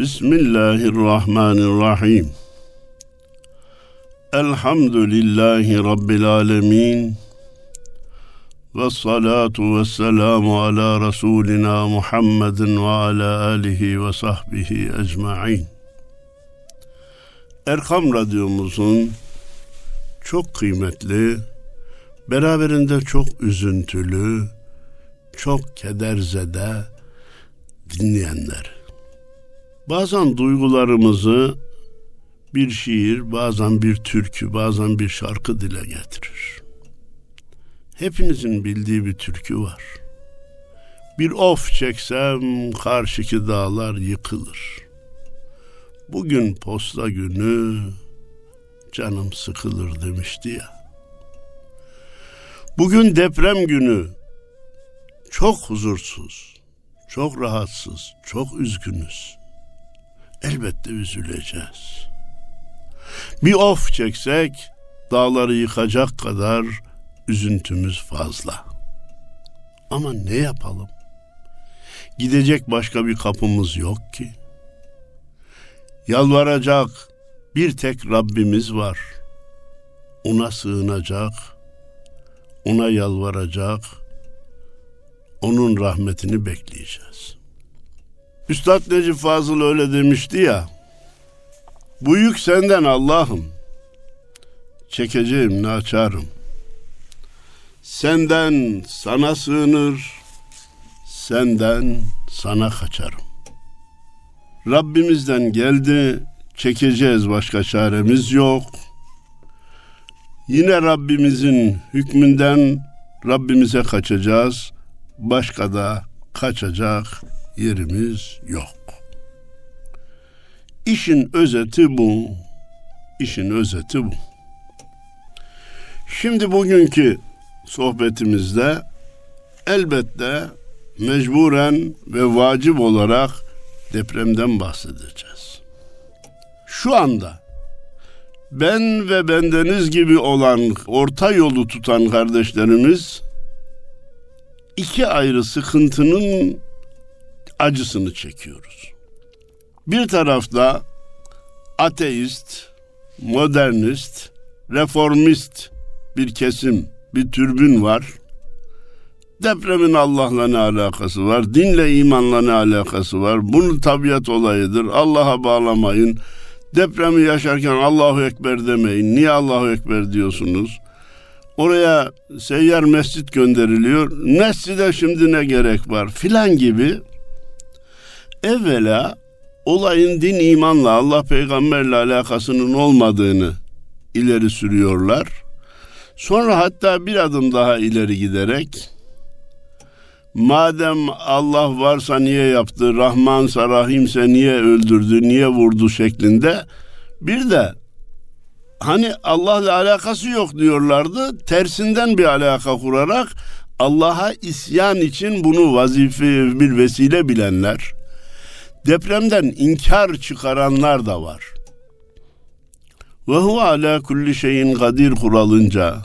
Bismillahirrahmanirrahim. Elhamdülillahi Rabbil alemin. Ve salatu ve selamu ala Resulina Muhammedin ve ala alihi ve sahbihi ecma'in. Erkam Radyomuzun çok kıymetli, beraberinde çok üzüntülü, çok kederzede dinleyenler. Bazen duygularımızı bir şiir, bazen bir türkü, bazen bir şarkı dile getirir. Hepinizin bildiği bir türkü var. Bir of çeksem karşıki dağlar yıkılır. Bugün posta günü canım sıkılır demişti ya. Bugün deprem günü çok huzursuz, çok rahatsız, çok üzgünüz. Elbette üzüleceğiz. Bir of çeksek dağları yıkacak kadar üzüntümüz fazla. Ama ne yapalım? Gidecek başka bir kapımız yok ki. Yalvaracak bir tek Rabbimiz var. Ona sığınacak, ona yalvaracak, onun rahmetini bekleyeceğiz. Üstad Necip Fazıl öyle demişti ya. Bu yük senden Allah'ım. Çekeceğim ne açarım. Senden sana sığınır, senden sana kaçarım. Rabbimizden geldi, çekeceğiz başka çaremiz yok. Yine Rabbimizin hükmünden Rabbimize kaçacağız. Başka da kaçacak yerimiz yok. İşin özeti bu. İşin özeti bu. Şimdi bugünkü sohbetimizde elbette mecburen ve vacip olarak depremden bahsedeceğiz. Şu anda ben ve bendeniz gibi olan orta yolu tutan kardeşlerimiz iki ayrı sıkıntının acısını çekiyoruz. Bir tarafta ateist, modernist, reformist bir kesim, bir türbün var. Depremin Allah'la ne alakası var? Dinle imanla ne alakası var? Bunun tabiat olayıdır. Allah'a bağlamayın. Depremi yaşarken Allahu Ekber demeyin. Niye Allahu Ekber diyorsunuz? Oraya seyyar mescit gönderiliyor. Mescide şimdi ne gerek var? Filan gibi. Evvela olayın din imanla Allah peygamberle alakasının olmadığını ileri sürüyorlar. Sonra hatta bir adım daha ileri giderek madem Allah varsa niye yaptı, Rahmansa Rahimse niye öldürdü, niye vurdu şeklinde bir de hani Allah'la alakası yok diyorlardı. Tersinden bir alaka kurarak Allah'a isyan için bunu vazife bir vesile bilenler, depremden inkar çıkaranlar da var. Ve hu ala kulli şeyin kadir kuralınca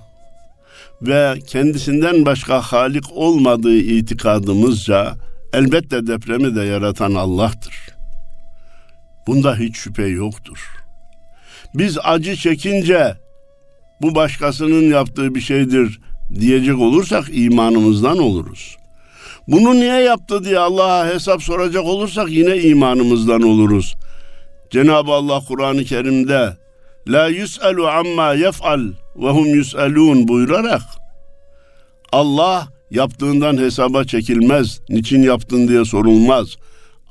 ve kendisinden başka halik olmadığı itikadımızca elbette depremi de yaratan Allah'tır. Bunda hiç şüphe yoktur. Biz acı çekince bu başkasının yaptığı bir şeydir diyecek olursak imanımızdan oluruz. Bunu niye yaptı diye Allah'a hesap soracak olursak yine imanımızdan oluruz. Cenab-ı Allah Kur'an-ı Kerim'de La yus'alu amma yef'al ve hum yus'alun buyurarak Allah yaptığından hesaba çekilmez. Niçin yaptın diye sorulmaz.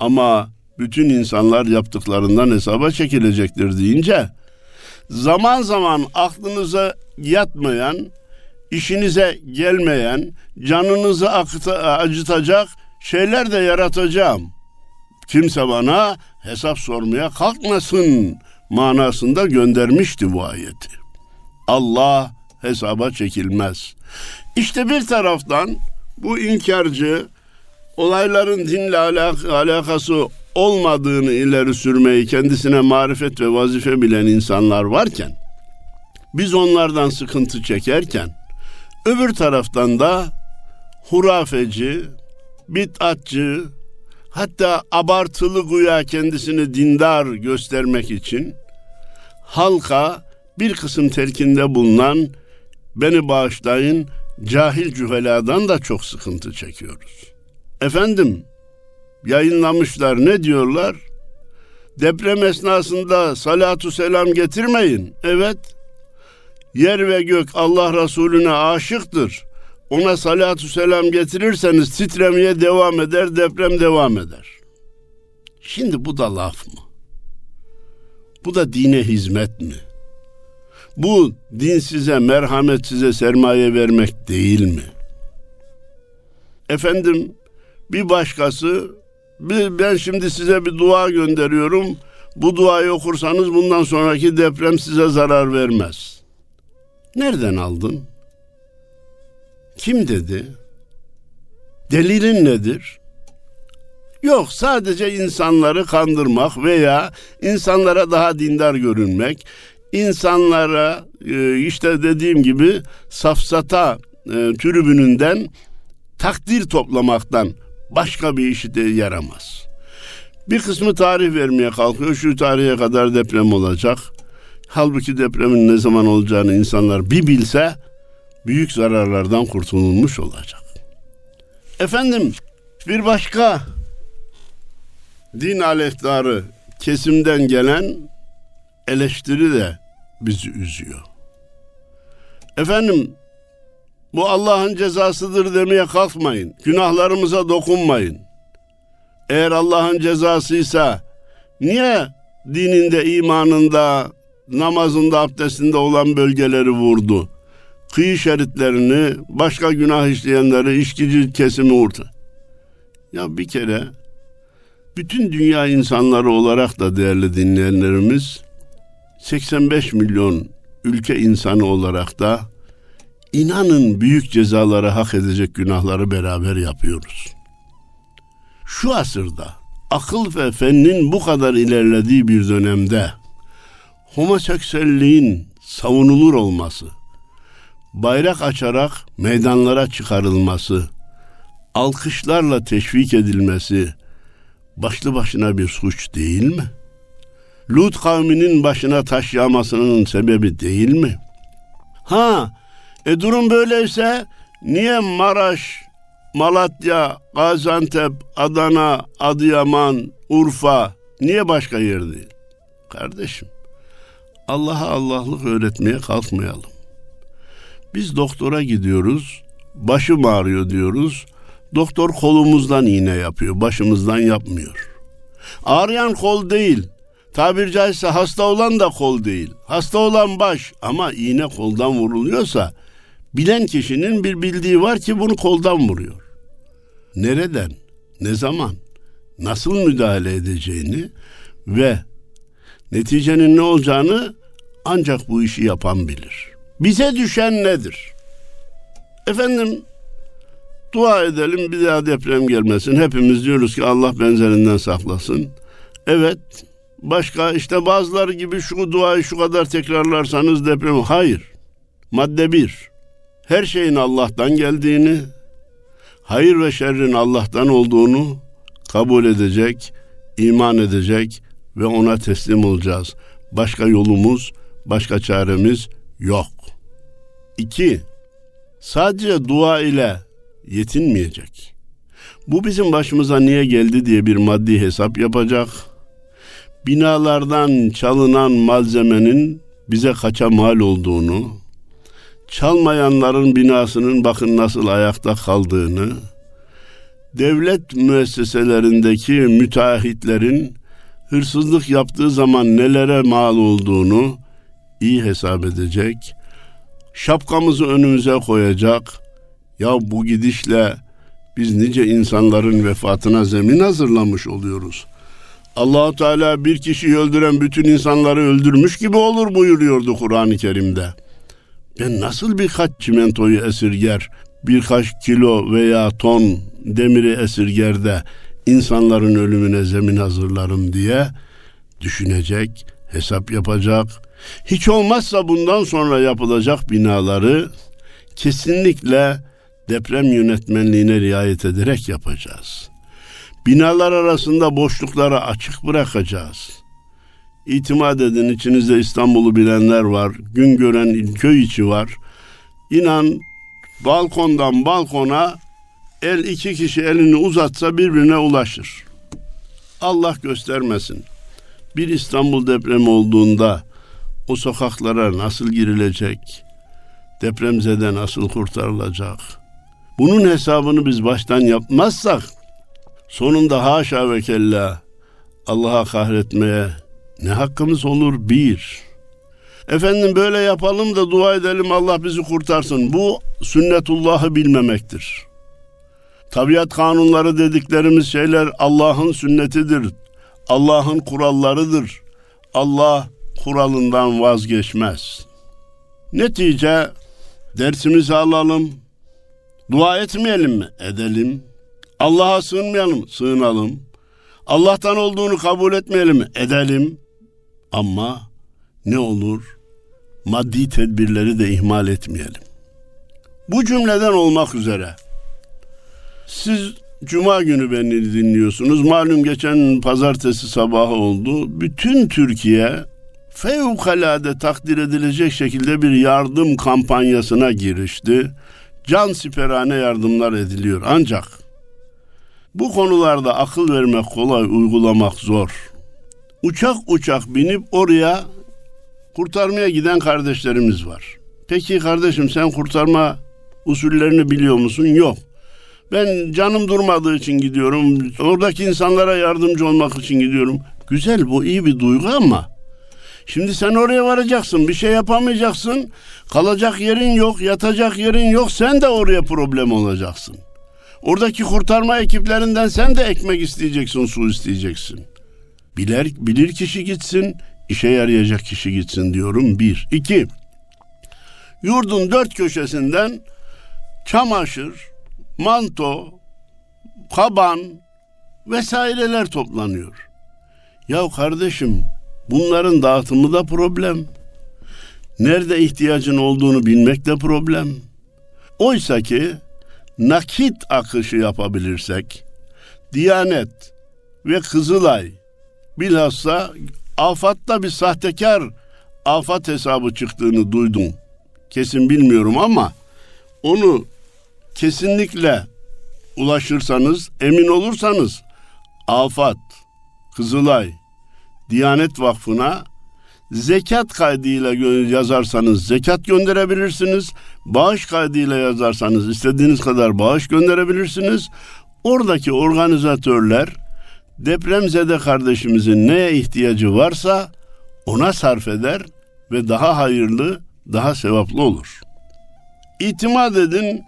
Ama bütün insanlar yaptıklarından hesaba çekilecektir deyince zaman zaman aklınıza yatmayan, işinize gelmeyen, canınızı acıtacak şeyler de yaratacağım. Kimse bana hesap sormaya kalkmasın manasında göndermişti bu ayeti. Allah hesaba çekilmez. İşte bir taraftan bu inkarcı olayların dinle alak- alakası olmadığını ileri sürmeyi kendisine marifet ve vazife bilen insanlar varken biz onlardan sıkıntı çekerken öbür taraftan da hurafeci, bid'atçı, hatta abartılı güya kendisini dindar göstermek için halka bir kısım telkinde bulunan beni bağışlayın cahil cüheladan da çok sıkıntı çekiyoruz. Efendim yayınlamışlar ne diyorlar? Deprem esnasında salatu selam getirmeyin. Evet. Yer ve gök Allah Resulüne aşıktır. Ona salatu selam getirirseniz titremeye devam eder, deprem devam eder. Şimdi bu da laf mı? Bu da dine hizmet mi? Bu din size, merhamet size sermaye vermek değil mi? Efendim bir başkası ben şimdi size bir dua gönderiyorum. Bu duayı okursanız bundan sonraki deprem size zarar vermez. Nereden aldın? Kim dedi? Delilin nedir? Yok sadece insanları kandırmak veya insanlara daha dindar görünmek, insanlara e, işte dediğim gibi safsata e, tribününden takdir toplamaktan başka bir işi de yaramaz. Bir kısmı tarih vermeye kalkıyor. Şu tarihe kadar deprem olacak. Halbuki depremin ne zaman olacağını insanlar bir bilse büyük zararlardan kurtulmuş olacak. Efendim bir başka din aleyhtarı kesimden gelen eleştiri de bizi üzüyor. Efendim bu Allah'ın cezasıdır demeye kalkmayın. Günahlarımıza dokunmayın. Eğer Allah'ın cezasıysa niye dininde, imanında, namazında, abdestinde olan bölgeleri vurdu? Kıyı şeritlerini, başka günah işleyenleri, işkici kesimi vurdu. Ya bir kere bütün dünya insanları olarak da değerli dinleyenlerimiz 85 milyon ülke insanı olarak da inanın büyük cezaları hak edecek günahları beraber yapıyoruz. Şu asırda akıl ve fennin bu kadar ilerlediği bir dönemde homoseksüelliğin savunulur olması, bayrak açarak meydanlara çıkarılması, alkışlarla teşvik edilmesi başlı başına bir suç değil mi? Lut kavminin başına taş yağmasının sebebi değil mi? Ha, e durum böyleyse niye Maraş, Malatya, Gaziantep, Adana, Adıyaman, Urfa niye başka yer değil? Kardeşim, Allah'a Allah'lık öğretmeye kalkmayalım. Biz doktora gidiyoruz, başım ağrıyor diyoruz. Doktor kolumuzdan iğne yapıyor, başımızdan yapmıyor. Ağrıyan kol değil, tabir caizse hasta olan da kol değil. Hasta olan baş ama iğne koldan vuruluyorsa bilen kişinin bir bildiği var ki bunu koldan vuruyor. Nereden, ne zaman, nasıl müdahale edeceğini ve neticenin ne olacağını ancak bu işi yapan bilir. Bize düşen nedir? Efendim dua edelim bir daha deprem gelmesin. Hepimiz diyoruz ki Allah benzerinden saklasın. Evet başka işte bazıları gibi şu duayı şu kadar tekrarlarsanız deprem. Hayır. Madde bir her şeyin Allah'tan geldiğini, hayır ve şerrin Allah'tan olduğunu kabul edecek, iman edecek ve ona teslim olacağız. Başka yolumuz, başka çaremiz yok. İki, sadece dua ile yetinmeyecek. Bu bizim başımıza niye geldi diye bir maddi hesap yapacak. Binalardan çalınan malzemenin bize kaça mal olduğunu, çalmayanların binasının bakın nasıl ayakta kaldığını, devlet müesseselerindeki müteahhitlerin hırsızlık yaptığı zaman nelere mal olduğunu iyi hesap edecek. Şapkamızı önümüze koyacak. Ya bu gidişle biz nice insanların vefatına zemin hazırlamış oluyoruz. Allahu Teala bir kişiyi öldüren bütün insanları öldürmüş gibi olur buyuruyordu Kur'an-ı Kerim'de. Ben nasıl birkaç çimentoyu esirger, birkaç kilo veya ton demiri esirger de insanların ölümüne zemin hazırlarım diye düşünecek, hesap yapacak. Hiç olmazsa bundan sonra yapılacak binaları kesinlikle deprem yönetmenliğine riayet ederek yapacağız. Binalar arasında boşlukları açık bırakacağız. İtimat edin içinizde İstanbul'u bilenler var. Gün gören köy içi var. İnan balkondan balkona el iki kişi elini uzatsa birbirine ulaşır. Allah göstermesin. Bir İstanbul depremi olduğunda o sokaklara nasıl girilecek? Depremzede nasıl kurtarılacak? Bunun hesabını biz baştan yapmazsak sonunda haşa ve kella Allah'a kahretmeye ne hakkımız olur? Bir. Efendim böyle yapalım da dua edelim Allah bizi kurtarsın. Bu sünnetullahı bilmemektir. Tabiat kanunları dediklerimiz şeyler Allah'ın sünnetidir. Allah'ın kurallarıdır. Allah kuralından vazgeçmez. Netice dersimizi alalım. Dua etmeyelim mi? Edelim. Allah'a sığınmayalım Sığınalım. Allah'tan olduğunu kabul etmeyelim mi? Edelim. Ama ne olur? Maddi tedbirleri de ihmal etmeyelim. Bu cümleden olmak üzere siz Cuma günü beni dinliyorsunuz. Malum geçen pazartesi sabahı oldu. Bütün Türkiye fevkalade takdir edilecek şekilde bir yardım kampanyasına girişti. Can siperhane yardımlar ediliyor. Ancak bu konularda akıl vermek kolay, uygulamak zor. Uçak uçak binip oraya kurtarmaya giden kardeşlerimiz var. Peki kardeşim sen kurtarma usullerini biliyor musun? Yok. Ben canım durmadığı için gidiyorum. Oradaki insanlara yardımcı olmak için gidiyorum. Güzel bu iyi bir duygu ama şimdi sen oraya varacaksın. Bir şey yapamayacaksın. Kalacak yerin yok, yatacak yerin yok. Sen de oraya problem olacaksın. Oradaki kurtarma ekiplerinden sen de ekmek isteyeceksin, su isteyeceksin. Biler, bilir kişi gitsin, işe yarayacak kişi gitsin diyorum. Bir. iki. Yurdun dört köşesinden çamaşır, manto, kaban vesaireler toplanıyor. Ya kardeşim bunların dağıtımı da problem. Nerede ihtiyacın olduğunu bilmek de problem. Oysa ki nakit akışı yapabilirsek Diyanet ve Kızılay bilhassa afatta bir sahtekar afat hesabı çıktığını duydum. Kesin bilmiyorum ama onu kesinlikle ulaşırsanız, emin olursanız Afat, Kızılay, Diyanet Vakfı'na zekat kaydıyla yazarsanız zekat gönderebilirsiniz. Bağış kaydıyla yazarsanız istediğiniz kadar bağış gönderebilirsiniz. Oradaki organizatörler depremzede kardeşimizin neye ihtiyacı varsa ona sarf eder ve daha hayırlı, daha sevaplı olur. İtimat edin,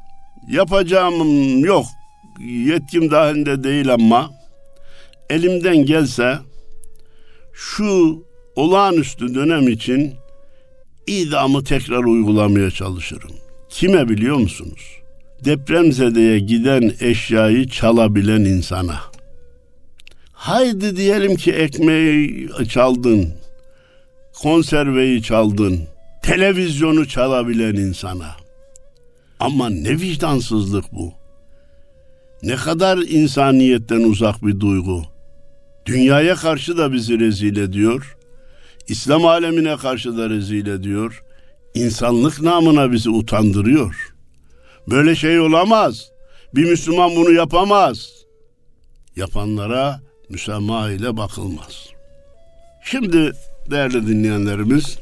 yapacağım yok. Yetkim dahilinde değil ama elimden gelse şu olağanüstü dönem için idamı tekrar uygulamaya çalışırım. Kime biliyor musunuz? Depremzedeye giden eşyayı çalabilen insana. Haydi diyelim ki ekmeği çaldın, konserveyi çaldın, televizyonu çalabilen insana. Ama ne vicdansızlık bu. Ne kadar insaniyetten uzak bir duygu. Dünyaya karşı da bizi rezil ediyor. İslam alemine karşı da rezil ediyor. İnsanlık namına bizi utandırıyor. Böyle şey olamaz. Bir Müslüman bunu yapamaz. Yapanlara müsamaha ile bakılmaz. Şimdi değerli dinleyenlerimiz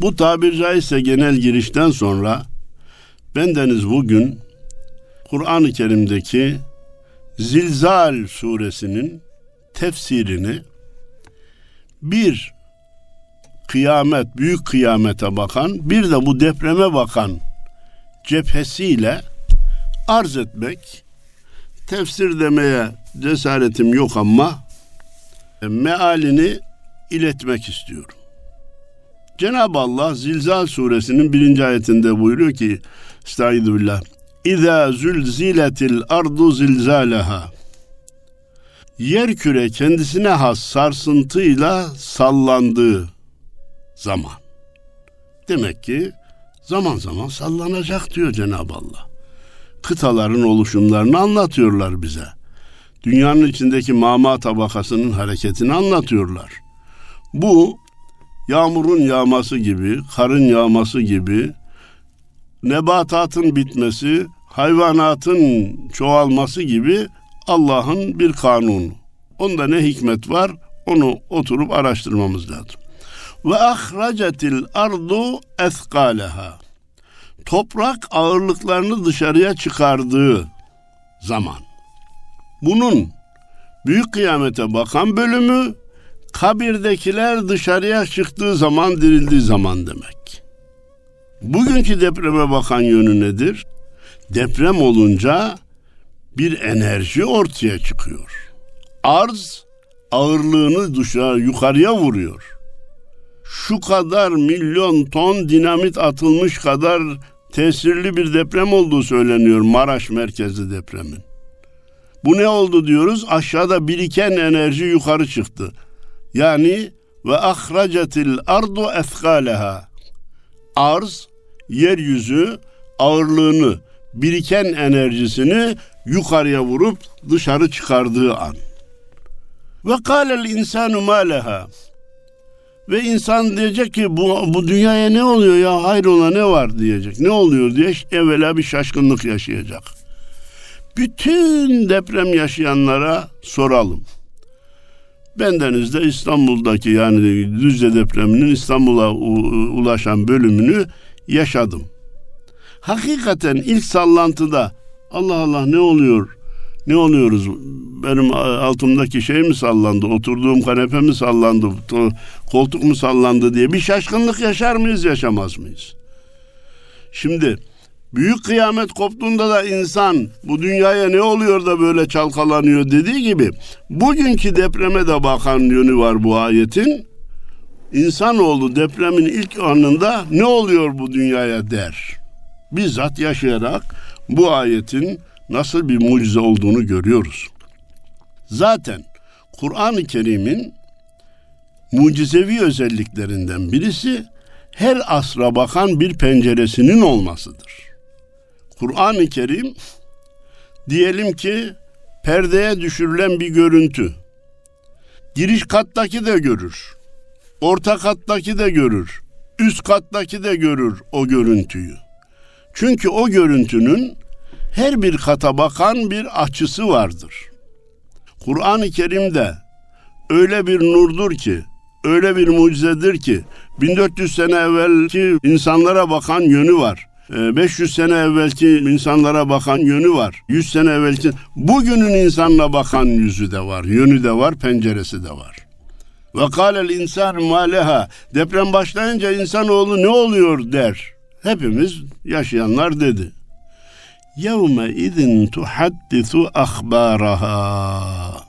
bu tabir caizse genel girişten sonra bendeniz bugün Kur'an-ı Kerim'deki Zilzal suresinin tefsirini bir kıyamet, büyük kıyamete bakan, bir de bu depreme bakan cephesiyle arz etmek, tefsir demeye cesaretim yok ama mealini iletmek istiyorum. Cenab-ı Allah Zilzal suresinin birinci ayetinde buyuruyor ki Estaizu billah İza zülziletil ardu zilzaleha Yer küre kendisine has sarsıntıyla sallandığı zaman. Demek ki zaman zaman sallanacak diyor Cenab-ı Allah. Kıtaların oluşumlarını anlatıyorlar bize. dünyanın içindeki mama tabakasının hareketini anlatıyorlar. Bu yağmurun yağması gibi, karın yağması gibi, nebatatın bitmesi, hayvanatın çoğalması gibi Allah'ın bir kanunu. Onda ne hikmet var onu oturup araştırmamız lazım. Ve ahracetil ardu eskaleha. Toprak ağırlıklarını dışarıya çıkardığı zaman. Bunun büyük kıyamete bakan bölümü kabirdekiler dışarıya çıktığı zaman dirildiği zaman demek. Bugünkü depreme bakan yönü nedir? Deprem olunca bir enerji ortaya çıkıyor. Arz ağırlığını dışarı yukarıya vuruyor. Şu kadar milyon ton dinamit atılmış kadar tesirli bir deprem olduğu söyleniyor Maraş merkezli depremin. Bu ne oldu diyoruz? Aşağıda biriken enerji yukarı çıktı. Yani ve ahracetil ardu ethkaleha. Arz, yeryüzü ağırlığını, biriken enerjisini yukarıya vurup dışarı çıkardığı an. Ve kâlel insanu mâleha. Ve insan diyecek ki bu, bu dünyaya ne oluyor ya hayrola ne var diyecek. Ne oluyor diye evvela bir şaşkınlık yaşayacak. Bütün deprem yaşayanlara soralım. Bendeniz de İstanbul'daki yani Düzce depreminin İstanbul'a ulaşan bölümünü yaşadım. Hakikaten ilk sallantıda Allah Allah ne oluyor? Ne oluyoruz? Benim altımdaki şey mi sallandı? Oturduğum kanepe mi sallandı? Koltuk mu sallandı diye bir şaşkınlık yaşar mıyız, yaşamaz mıyız? Şimdi büyük kıyamet koptuğunda da insan bu dünyaya ne oluyor da böyle çalkalanıyor dediği gibi bugünkü depreme de bakan yönü var bu ayetin. İnsanoğlu depremin ilk anında ne oluyor bu dünyaya der. Bizzat yaşayarak bu ayetin nasıl bir mucize olduğunu görüyoruz. Zaten Kur'an-ı Kerim'in mucizevi özelliklerinden birisi her asra bakan bir penceresinin olmasıdır. Kur'an-ı Kerim diyelim ki perdeye düşürülen bir görüntü. Giriş kattaki de görür. Orta kattaki de görür. Üst kattaki de görür o görüntüyü. Çünkü o görüntünün her bir kata bakan bir açısı vardır. Kur'an-ı Kerim'de öyle bir nurdur ki, öyle bir mucizedir ki 1400 sene evvelki insanlara bakan yönü var. 500 ee, sene evvelki insanlara bakan yönü var. 100 sene evvelki bugünün insanına bakan yüzü de var, yönü de var, penceresi de var. Ve kâlel insan maleha. Deprem başlayınca insanoğlu ne oluyor der. Hepimiz yaşayanlar dedi. Yevme izin tuhaddisu ahbaraha.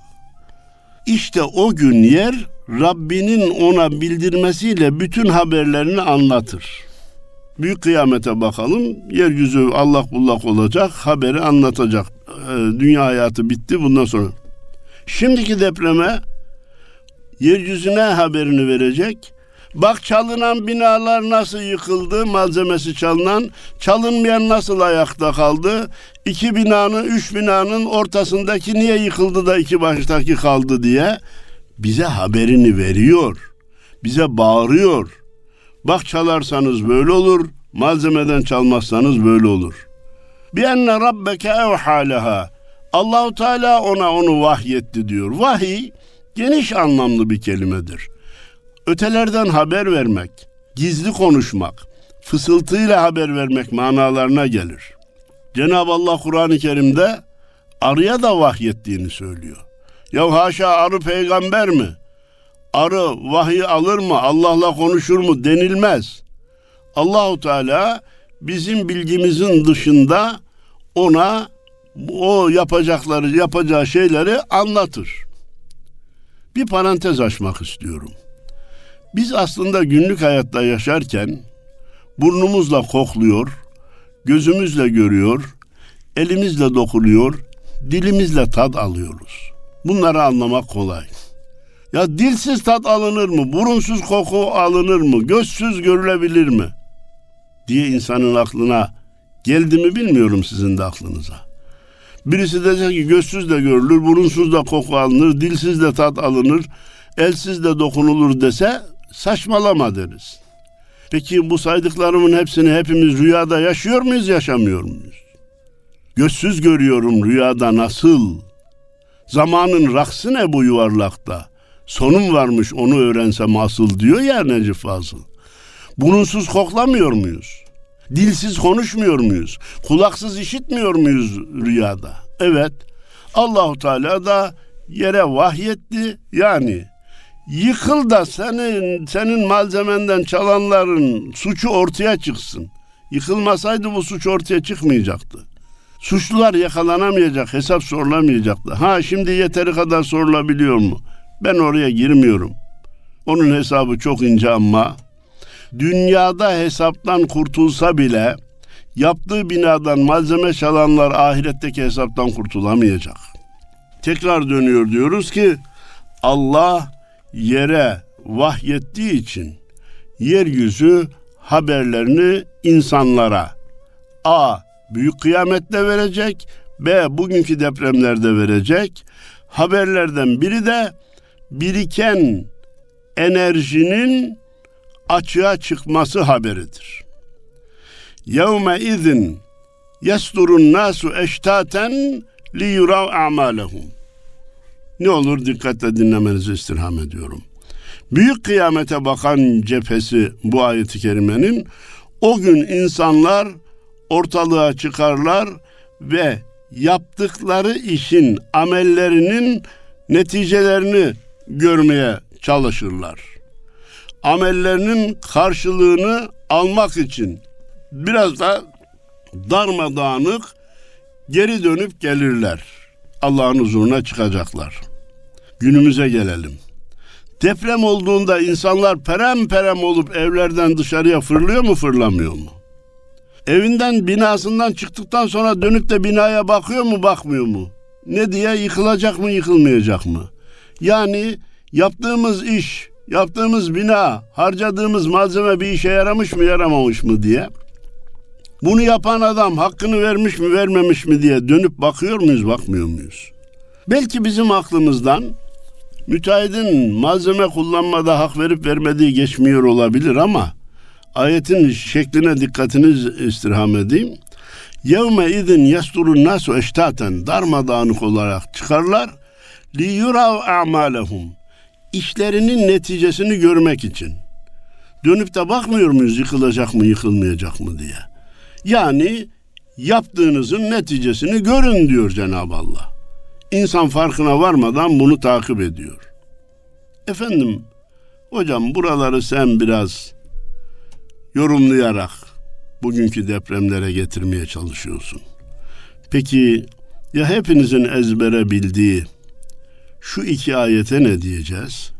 İşte o gün yer Rabbinin ona bildirmesiyle bütün haberlerini anlatır. Büyük kıyamete bakalım. Yeryüzü allak bullak olacak. Haberi anlatacak. Ee, dünya hayatı bitti bundan sonra. Şimdiki depreme yeryüzüne haberini verecek. Bak çalınan binalar nasıl yıkıldı, malzemesi çalınan, çalınmayan nasıl ayakta kaldı, iki binanın, üç binanın ortasındaki niye yıkıldı da iki baştaki kaldı diye bize haberini veriyor. Bize bağırıyor. Bak çalarsanız böyle olur, malzemeden çalmazsanız böyle olur. Bi enne rabbeke evhâleha. Allahu Teala ona onu vahyetti diyor. Vahiy geniş anlamlı bir kelimedir ötelerden haber vermek, gizli konuşmak, fısıltıyla haber vermek manalarına gelir. Cenab-ı Allah Kur'an-ı Kerim'de arıya da vahyettiğini söylüyor. Ya haşa arı peygamber mi? Arı vahiy alır mı? Allah'la konuşur mu denilmez. Allahu Teala bizim bilgimizin dışında ona o yapacakları, yapacağı şeyleri anlatır. Bir parantez açmak istiyorum. Biz aslında günlük hayatta yaşarken burnumuzla kokluyor, gözümüzle görüyor, elimizle dokunuyor, dilimizle tat alıyoruz. Bunları anlamak kolay. Ya dilsiz tat alınır mı? Burunsuz koku alınır mı? Gözsüz görülebilir mi? diye insanın aklına geldi mi bilmiyorum sizin de aklınıza. Birisi dese ki gözsüz de görülür, burunsuz da koku alınır, dilsiz de tat alınır, elsiz de dokunulur dese saçmalama deriz. Peki bu saydıklarımın hepsini hepimiz rüyada yaşıyor muyuz, yaşamıyor muyuz? Gözsüz görüyorum rüyada nasıl? Zamanın raksı ne bu yuvarlakta? Sonum varmış onu öğrensem asıl diyor ya Necip Fazıl. Bununsuz koklamıyor muyuz? Dilsiz konuşmuyor muyuz? Kulaksız işitmiyor muyuz rüyada? Evet. Allahu Teala da yere vahyetti. Yani yıkıl da senin senin malzemenden çalanların suçu ortaya çıksın. Yıkılmasaydı bu suç ortaya çıkmayacaktı. Suçlular yakalanamayacak, hesap sorulamayacaktı. Ha şimdi yeteri kadar sorulabiliyor mu? Ben oraya girmiyorum. Onun hesabı çok ince ama dünyada hesaptan kurtulsa bile yaptığı binadan malzeme çalanlar ahiretteki hesaptan kurtulamayacak. Tekrar dönüyor diyoruz ki Allah yere vahyettiği için yeryüzü haberlerini insanlara A. Büyük kıyamette verecek B. Bugünkü depremlerde verecek. Haberlerden biri de biriken enerjinin açığa çıkması haberidir. Yevme izin yesturun nasu eştaten li yurav a'malehum. Ne olur dikkatle dinlemenizi istirham ediyorum. Büyük kıyamete bakan cephesi bu ayeti kerimenin o gün insanlar ortalığa çıkarlar ve yaptıkları işin amellerinin neticelerini görmeye çalışırlar. Amellerinin karşılığını almak için biraz da darmadağınık geri dönüp gelirler. Allah'ın huzuruna çıkacaklar. Günümüze gelelim. Deprem olduğunda insanlar perem perem olup evlerden dışarıya fırlıyor mu fırlamıyor mu? Evinden binasından çıktıktan sonra dönüp de binaya bakıyor mu bakmıyor mu? Ne diye yıkılacak mı yıkılmayacak mı? Yani yaptığımız iş, yaptığımız bina, harcadığımız malzeme bir işe yaramış mı yaramamış mı diye. Bunu yapan adam hakkını vermiş mi vermemiş mi diye dönüp bakıyor muyuz bakmıyor muyuz? Belki bizim aklımızdan müteahhidin malzeme kullanmada hak verip vermediği geçmiyor olabilir ama ayetin şekline dikkatiniz istirham edeyim. Yevme izin yasturun nasu eştaten darmadağınık olarak çıkarlar li yurav a'malehum işlerinin neticesini görmek için. Dönüp de bakmıyor muyuz yıkılacak mı yıkılmayacak mı diye. Yani yaptığınızın neticesini görün diyor Cenab-ı Allah. İnsan farkına varmadan bunu takip ediyor. Efendim, hocam buraları sen biraz yorumlayarak bugünkü depremlere getirmeye çalışıyorsun. Peki ya hepinizin ezbere bildiği şu iki ayete ne diyeceğiz?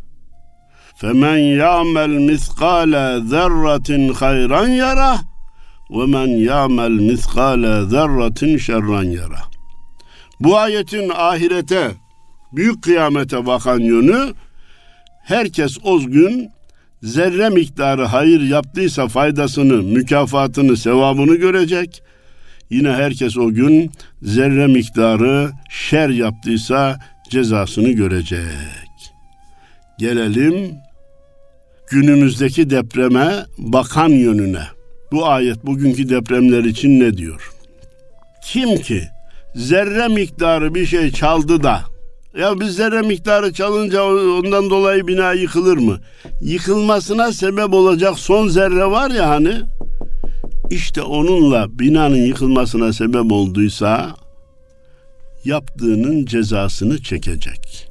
فَمَنْ يَعْمَلْ مِثْقَالَ ذَرَّةٍ خَيْرًا يَرَهُ وَمَنْ يَعْمَلْ مِثْقَالَ ذَرَّةٍ شَرًّا يَرَهُ Bu ayetin ahirete, büyük kıyamete bakan yönü, herkes o gün zerre miktarı hayır yaptıysa faydasını, mükafatını, sevabını görecek. Yine herkes o gün zerre miktarı şer yaptıysa cezasını görecek. Gelelim günümüzdeki depreme bakan yönüne. Bu ayet bugünkü depremler için ne diyor? Kim ki zerre miktarı bir şey çaldı da ya biz zerre miktarı çalınca ondan dolayı bina yıkılır mı? Yıkılmasına sebep olacak son zerre var ya hani işte onunla binanın yıkılmasına sebep olduysa yaptığının cezasını çekecek.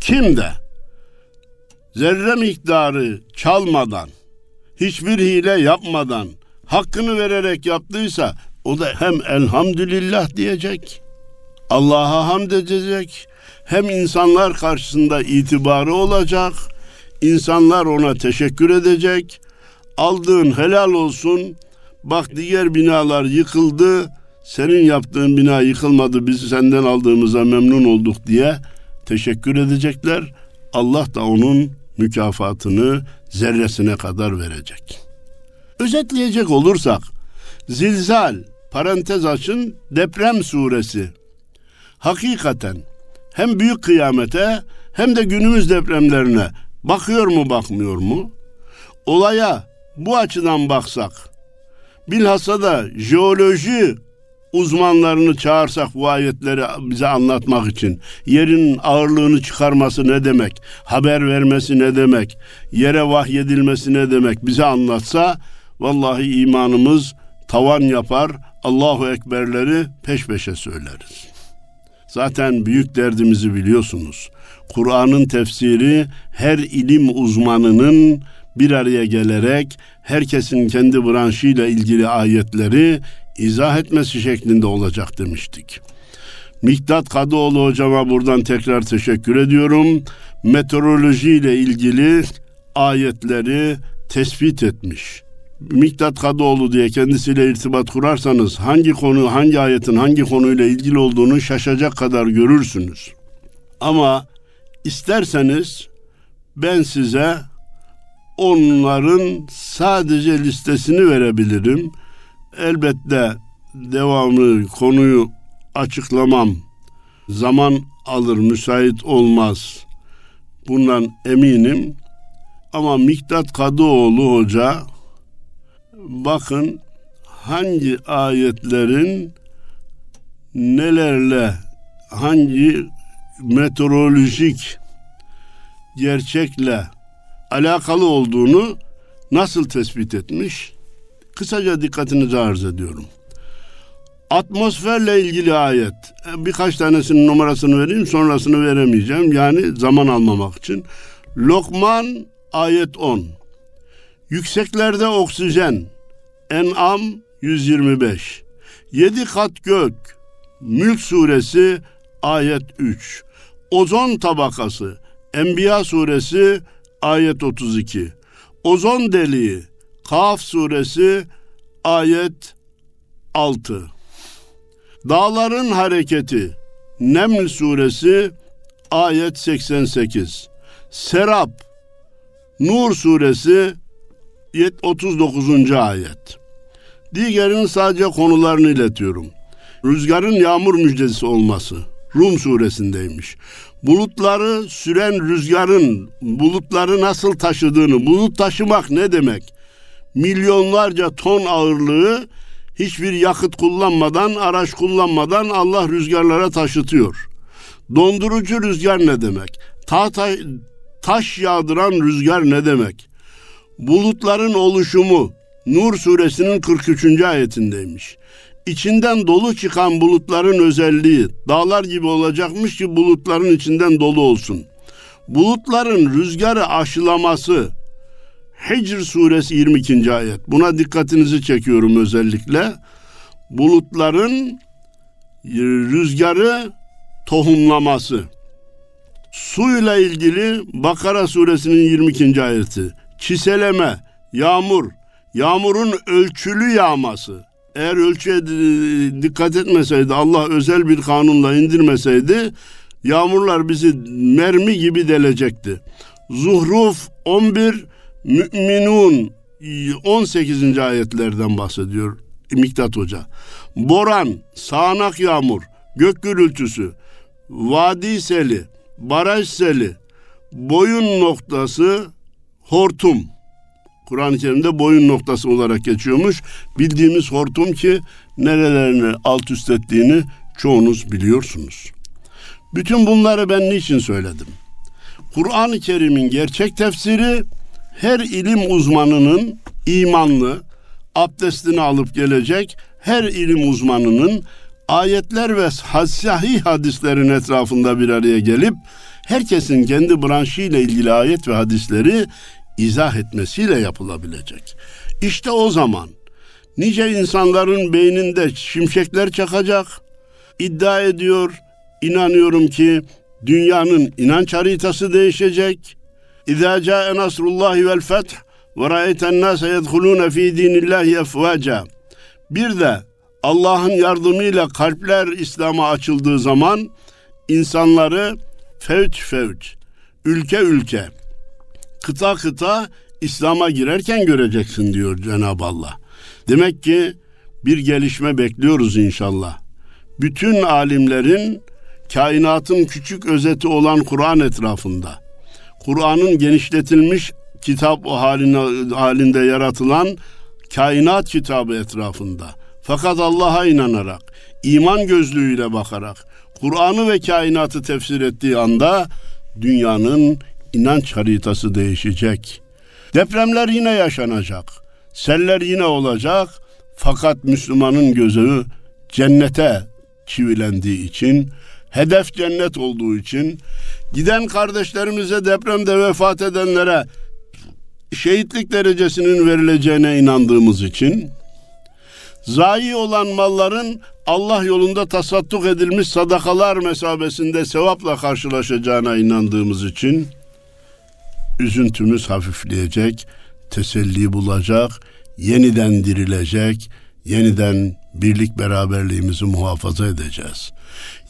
Kim de zerre miktarı çalmadan, hiçbir hile yapmadan, hakkını vererek yaptıysa o da hem elhamdülillah diyecek, Allah'a hamd edecek, hem insanlar karşısında itibarı olacak, insanlar ona teşekkür edecek, aldığın helal olsun, bak diğer binalar yıkıldı, senin yaptığın bina yıkılmadı, biz senden aldığımıza memnun olduk diye teşekkür edecekler. Allah da onun mükafatını zerresine kadar verecek. Özetleyecek olursak, zilzal, parantez açın, deprem suresi hakikaten hem büyük kıyamete hem de günümüz depremlerine bakıyor mu bakmıyor mu? Olaya bu açıdan baksak, bilhassa da jeoloji uzmanlarını çağırsak bu ayetleri bize anlatmak için yerin ağırlığını çıkarması ne demek, haber vermesi ne demek, yere vahyedilmesi ne demek bize anlatsa vallahi imanımız tavan yapar, Allahu Ekberleri peş peşe söyleriz. Zaten büyük derdimizi biliyorsunuz. Kur'an'ın tefsiri her ilim uzmanının bir araya gelerek herkesin kendi branşıyla ilgili ayetleri izah etmesi şeklinde olacak demiştik. Miktat Kadıoğlu hocama buradan tekrar teşekkür ediyorum. Meteoroloji ile ilgili ayetleri tespit etmiş. Miktat Kadıoğlu diye kendisiyle irtibat kurarsanız hangi konu, hangi ayetin hangi konuyla ilgili olduğunu şaşacak kadar görürsünüz. Ama isterseniz ben size onların sadece listesini verebilirim. Elbette devamlı konuyu açıklamam zaman alır, müsait olmaz. Bundan eminim. Ama Miktat Kadıoğlu Hoca bakın hangi ayetlerin nelerle hangi meteorolojik gerçekle alakalı olduğunu nasıl tespit etmiş? Kısaca dikkatinizi arz ediyorum. Atmosferle ilgili ayet. Birkaç tanesinin numarasını vereyim, sonrasını veremeyeceğim. Yani zaman almamak için. Lokman ayet 10. Yükseklerde oksijen. En'am 125. Yedi kat gök. Mülk suresi ayet 3. Ozon tabakası. Enbiya suresi ayet 32. Ozon deliği Kaf suresi ayet 6. Dağların hareketi Neml suresi ayet 88. Serap Nur suresi 39. ayet. Diğerinin sadece konularını iletiyorum. Rüzgarın yağmur müjdesi olması Rum suresindeymiş bulutları süren rüzgarın bulutları nasıl taşıdığını, bulut taşımak ne demek? Milyonlarca ton ağırlığı hiçbir yakıt kullanmadan, araç kullanmadan Allah rüzgarlara taşıtıyor. Dondurucu rüzgar ne demek? Tahta, taş yağdıran rüzgar ne demek? Bulutların oluşumu Nur suresinin 43. ayetindeymiş içinden dolu çıkan bulutların özelliği dağlar gibi olacakmış ki bulutların içinden dolu olsun. Bulutların rüzgarı aşılaması Hicr suresi 22. ayet. Buna dikkatinizi çekiyorum özellikle. Bulutların rüzgarı tohumlaması. Suyla ilgili Bakara suresinin 22. ayeti. Çiseleme, yağmur, yağmurun ölçülü yağması eğer ölçüye dikkat etmeseydi Allah özel bir kanunla indirmeseydi yağmurlar bizi mermi gibi delecekti. Zuhruf 11 Müminun 18. ayetlerden bahsediyor Miktat Hoca. Boran, sağanak yağmur, gök gürültüsü, vadi seli, baraj seli, boyun noktası, hortum. Kur'an-ı Kerim'de boyun noktası olarak geçiyormuş. Bildiğimiz hortum ki nerelerini alt üst ettiğini çoğunuz biliyorsunuz. Bütün bunları ben niçin söyledim? Kur'an-ı Kerim'in gerçek tefsiri her ilim uzmanının imanlı, abdestini alıp gelecek her ilim uzmanının ayetler ve sahih hadislerin etrafında bir araya gelip herkesin kendi branşıyla ilgili ayet ve hadisleri izah etmesiyle yapılabilecek. İşte o zaman nice insanların beyninde şimşekler çakacak. İddia ediyor, inanıyorum ki dünyanın inanç haritası değişecek. İzâ câe nasrullahi vel feth ve ra'eyten nâse yedhulûne fî dînillâhi efvâca. Bir de Allah'ın yardımıyla kalpler İslam'a açıldığı zaman insanları fevç fevç, ülke ülke, kıta kıta İslam'a girerken göreceksin diyor Cenab-ı Allah. Demek ki bir gelişme bekliyoruz inşallah. Bütün alimlerin kainatın küçük özeti olan Kur'an etrafında, Kur'an'ın genişletilmiş kitap haline, halinde yaratılan kainat kitabı etrafında. Fakat Allah'a inanarak, iman gözlüğüyle bakarak, Kur'an'ı ve kainatı tefsir ettiği anda dünyanın inanç haritası değişecek. Depremler yine yaşanacak. Seller yine olacak. Fakat Müslümanın gözü cennete çivilendiği için, hedef cennet olduğu için, giden kardeşlerimize depremde vefat edenlere şehitlik derecesinin verileceğine inandığımız için, zayi olan malların Allah yolunda tasadduk edilmiş sadakalar mesabesinde sevapla karşılaşacağına inandığımız için üzüntümüz hafifleyecek, teselli bulacak, yeniden dirilecek, yeniden birlik beraberliğimizi muhafaza edeceğiz.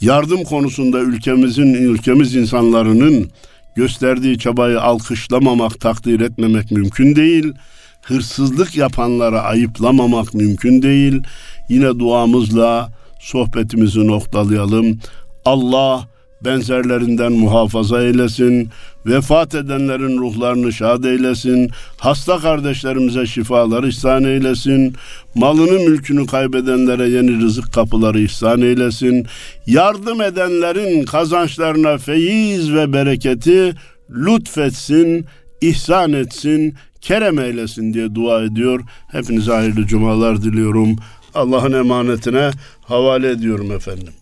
Yardım konusunda ülkemizin ülkemiz insanlarının gösterdiği çabayı alkışlamamak, takdir etmemek mümkün değil. Hırsızlık yapanlara ayıplamamak mümkün değil. Yine duamızla sohbetimizi noktalayalım. Allah benzerlerinden muhafaza eylesin. Vefat edenlerin ruhlarını şad eylesin. Hasta kardeşlerimize şifalar ihsan eylesin. Malını mülkünü kaybedenlere yeni rızık kapıları ihsan eylesin. Yardım edenlerin kazançlarına feyiz ve bereketi lütfetsin, ihsan etsin, kerem eylesin diye dua ediyor. Hepinize hayırlı cumalar diliyorum. Allah'ın emanetine havale ediyorum efendim.